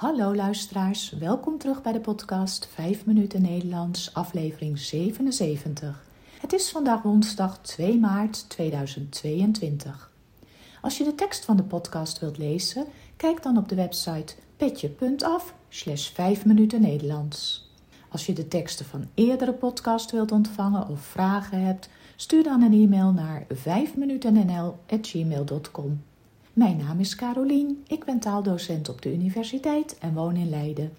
Hallo luisteraars, welkom terug bij de podcast 5 minuten Nederlands, aflevering 77. Het is vandaag woensdag 2 maart 2022. Als je de tekst van de podcast wilt lezen, kijk dan op de website petje.af slash 5 minuten Nederlands. Als je de teksten van eerdere podcast wilt ontvangen of vragen hebt, stuur dan een e-mail naar 5minutennl.gmail.com. Mijn naam is Carolien, ik ben taaldocent op de universiteit en woon in Leiden.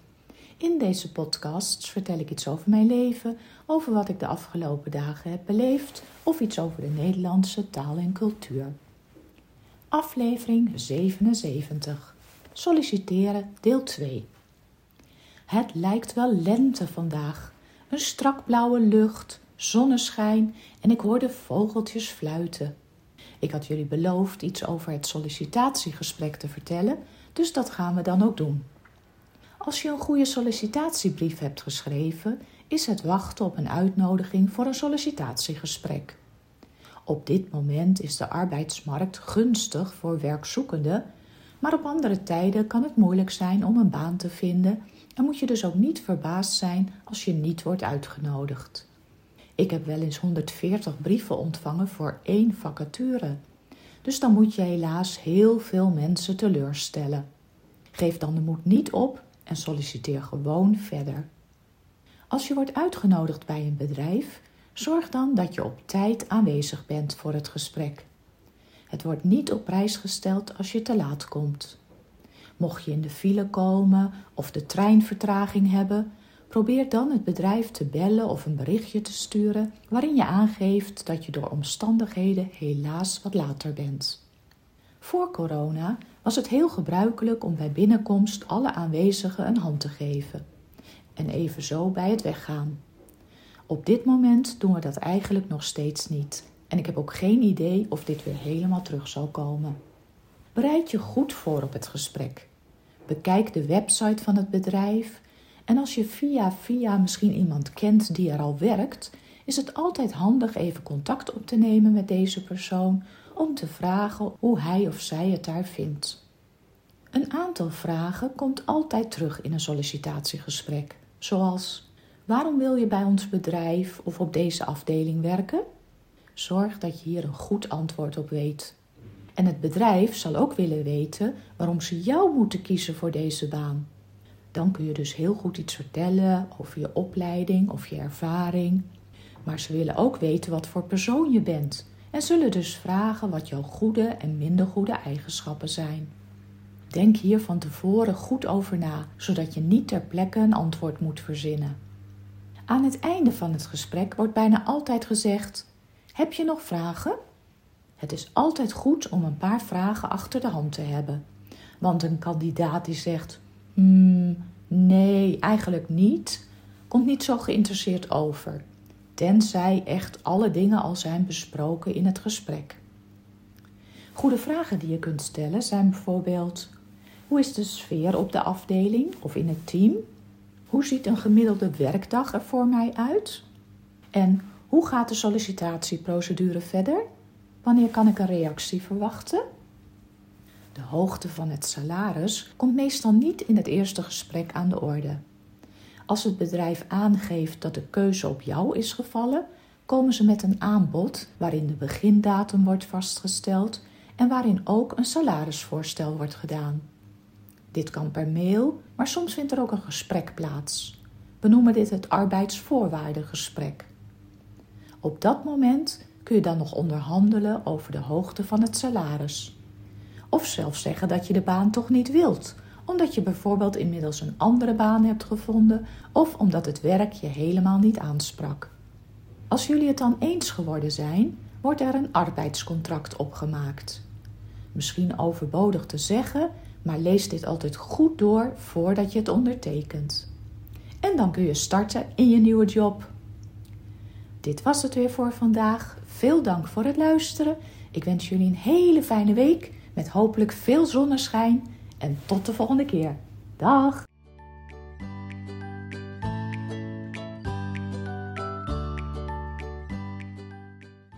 In deze podcasts vertel ik iets over mijn leven, over wat ik de afgelopen dagen heb beleefd of iets over de Nederlandse taal en cultuur. Aflevering 77. Solliciteren, deel 2. Het lijkt wel lente vandaag. Een strak blauwe lucht, zonneschijn en ik hoor de vogeltjes fluiten. Ik had jullie beloofd iets over het sollicitatiegesprek te vertellen, dus dat gaan we dan ook doen. Als je een goede sollicitatiebrief hebt geschreven, is het wachten op een uitnodiging voor een sollicitatiegesprek. Op dit moment is de arbeidsmarkt gunstig voor werkzoekenden, maar op andere tijden kan het moeilijk zijn om een baan te vinden en moet je dus ook niet verbaasd zijn als je niet wordt uitgenodigd. Ik heb wel eens 140 brieven ontvangen voor één vacature. Dus dan moet je helaas heel veel mensen teleurstellen. Geef dan de moed niet op en solliciteer gewoon verder. Als je wordt uitgenodigd bij een bedrijf, zorg dan dat je op tijd aanwezig bent voor het gesprek. Het wordt niet op prijs gesteld als je te laat komt. Mocht je in de file komen of de treinvertraging hebben, Probeer dan het bedrijf te bellen of een berichtje te sturen waarin je aangeeft dat je door omstandigheden helaas wat later bent. Voor corona was het heel gebruikelijk om bij binnenkomst alle aanwezigen een hand te geven en evenzo bij het weggaan. Op dit moment doen we dat eigenlijk nog steeds niet en ik heb ook geen idee of dit weer helemaal terug zal komen. Bereid je goed voor op het gesprek. Bekijk de website van het bedrijf en als je via via misschien iemand kent die er al werkt, is het altijd handig even contact op te nemen met deze persoon om te vragen hoe hij of zij het daar vindt. Een aantal vragen komt altijd terug in een sollicitatiegesprek, zoals: Waarom wil je bij ons bedrijf of op deze afdeling werken? Zorg dat je hier een goed antwoord op weet. En het bedrijf zal ook willen weten waarom ze jou moeten kiezen voor deze baan. Dan kun je dus heel goed iets vertellen over je opleiding of je ervaring. Maar ze willen ook weten wat voor persoon je bent en zullen dus vragen wat jouw goede en minder goede eigenschappen zijn. Denk hier van tevoren goed over na, zodat je niet ter plekke een antwoord moet verzinnen. Aan het einde van het gesprek wordt bijna altijd gezegd: Heb je nog vragen? Het is altijd goed om een paar vragen achter de hand te hebben. Want een kandidaat die zegt: Hmm, nee, eigenlijk niet. Komt niet zo geïnteresseerd over. Tenzij echt alle dingen al zijn besproken in het gesprek. Goede vragen die je kunt stellen zijn bijvoorbeeld: hoe is de sfeer op de afdeling of in het team? Hoe ziet een gemiddelde werkdag er voor mij uit? En hoe gaat de sollicitatieprocedure verder? Wanneer kan ik een reactie verwachten? De hoogte van het salaris komt meestal niet in het eerste gesprek aan de orde. Als het bedrijf aangeeft dat de keuze op jou is gevallen, komen ze met een aanbod waarin de begindatum wordt vastgesteld en waarin ook een salarisvoorstel wordt gedaan. Dit kan per mail, maar soms vindt er ook een gesprek plaats. We noemen dit het arbeidsvoorwaardengesprek. Op dat moment kun je dan nog onderhandelen over de hoogte van het salaris. Of zelfs zeggen dat je de baan toch niet wilt, omdat je bijvoorbeeld inmiddels een andere baan hebt gevonden of omdat het werk je helemaal niet aansprak. Als jullie het dan eens geworden zijn, wordt er een arbeidscontract opgemaakt. Misschien overbodig te zeggen, maar lees dit altijd goed door voordat je het ondertekent. En dan kun je starten in je nieuwe job. Dit was het weer voor vandaag. Veel dank voor het luisteren. Ik wens jullie een hele fijne week met hopelijk veel zonneschijn en tot de volgende keer. Dag!